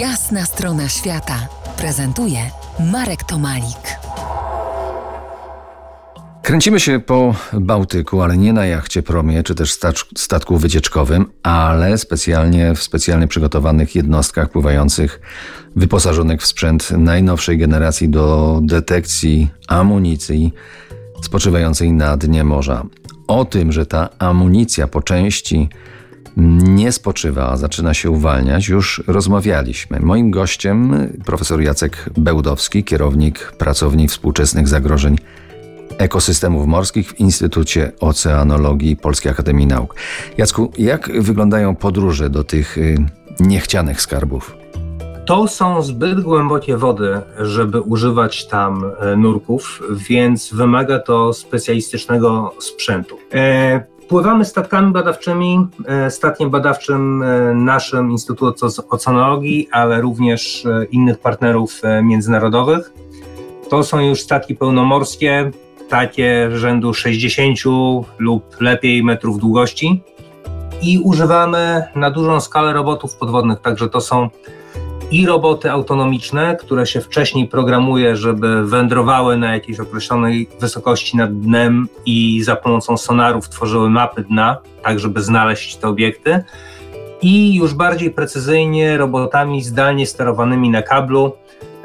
Jasna strona świata prezentuje Marek Tomalik. Kręcimy się po Bałtyku, ale nie na jachcie promie czy też statku wycieczkowym, ale specjalnie w specjalnie przygotowanych jednostkach pływających, wyposażonych w sprzęt najnowszej generacji do detekcji amunicji spoczywającej na dnie morza. O tym, że ta amunicja po części nie spoczywa, a zaczyna się uwalniać, już rozmawialiśmy. Moim gościem profesor Jacek Bełdowski, kierownik pracowni współczesnych zagrożeń ekosystemów morskich w Instytucie Oceanologii Polskiej Akademii Nauk. Jacku, jak wyglądają podróże do tych y, niechcianych skarbów? To są zbyt głębokie wody, żeby używać tam e, nurków, więc wymaga to specjalistycznego sprzętu. E, pływamy statkami badawczymi, e, statkiem badawczym naszym Instytutu Oceanologii, ale również innych partnerów międzynarodowych. To są już statki pełnomorskie, takie rzędu 60 lub lepiej metrów długości i używamy na dużą skalę robotów podwodnych, także to są i roboty autonomiczne, które się wcześniej programuje, żeby wędrowały na jakiejś określonej wysokości nad dnem i za pomocą sonarów tworzyły mapy dna, tak żeby znaleźć te obiekty. I już bardziej precyzyjnie robotami zdalnie sterowanymi na kablu,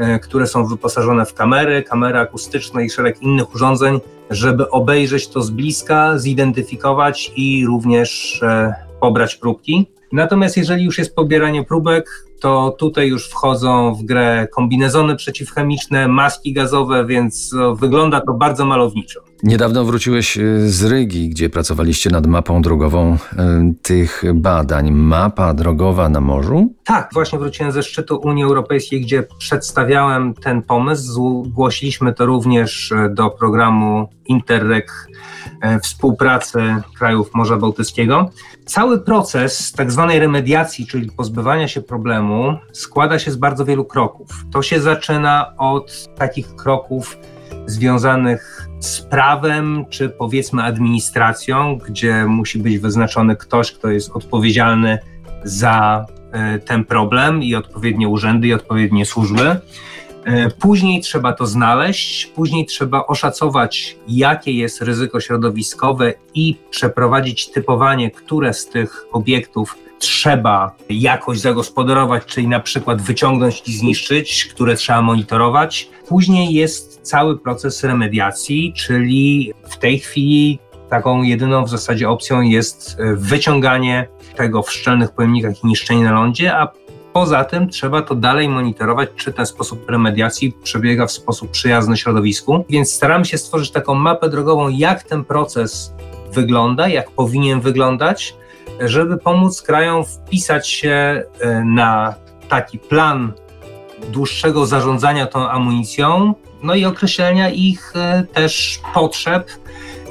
E, które są wyposażone w kamery, kamery akustyczne i szereg innych urządzeń, żeby obejrzeć to z bliska, zidentyfikować i również e, pobrać próbki. Natomiast jeżeli już jest pobieranie próbek, to tutaj już wchodzą w grę kombinezony przeciwchemiczne, maski gazowe, więc wygląda to bardzo malowniczo. Niedawno wróciłeś y, z Rygi, gdzie pracowaliście nad mapą drogową y, tych badań. Mapa drogowa na morzu? Tak, właśnie wróciłem ze szczytu Unii Europejskiej, gdzie przedstawiałem ten pomysł. Zgłosiliśmy to również y, do programu Interreg współpracy krajów Morza Bałtyckiego. Cały proces tak zwanej remediacji, czyli pozbywania się problemu, składa się z bardzo wielu kroków. To się zaczyna od takich kroków związanych z prawem, czy powiedzmy administracją, gdzie musi być wyznaczony ktoś, kto jest odpowiedzialny za e, ten problem i odpowiednie urzędy i odpowiednie służby. E, później trzeba to znaleźć, później trzeba oszacować, jakie jest ryzyko środowiskowe i przeprowadzić typowanie, które z tych obiektów trzeba jakoś zagospodarować, czyli na przykład wyciągnąć i zniszczyć, które trzeba monitorować. Później jest cały proces remediacji, czyli w tej chwili taką jedyną w zasadzie opcją jest wyciąganie tego w szczelnych pojemnikach i niszczenie na lądzie, a Poza tym trzeba to dalej monitorować, czy ten sposób remediacji przebiega w sposób przyjazny środowisku. Więc staramy się stworzyć taką mapę drogową, jak ten proces wygląda, jak powinien wyglądać, żeby pomóc krajom wpisać się e, na taki plan dłuższego zarządzania tą amunicją, no i określenia ich e, też potrzeb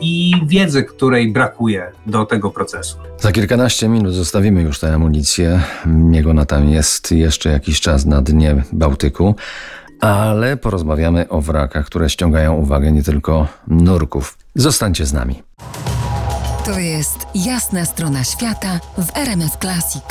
i wiedzy, której brakuje do tego procesu. Za kilkanaście minut zostawimy już tę amunicję. Niego na tam jest jeszcze jakiś czas na dnie Bałtyku, ale porozmawiamy o wrakach, które ściągają uwagę nie tylko nurków. Zostańcie z nami. To jest jasna strona świata w RMS Classic.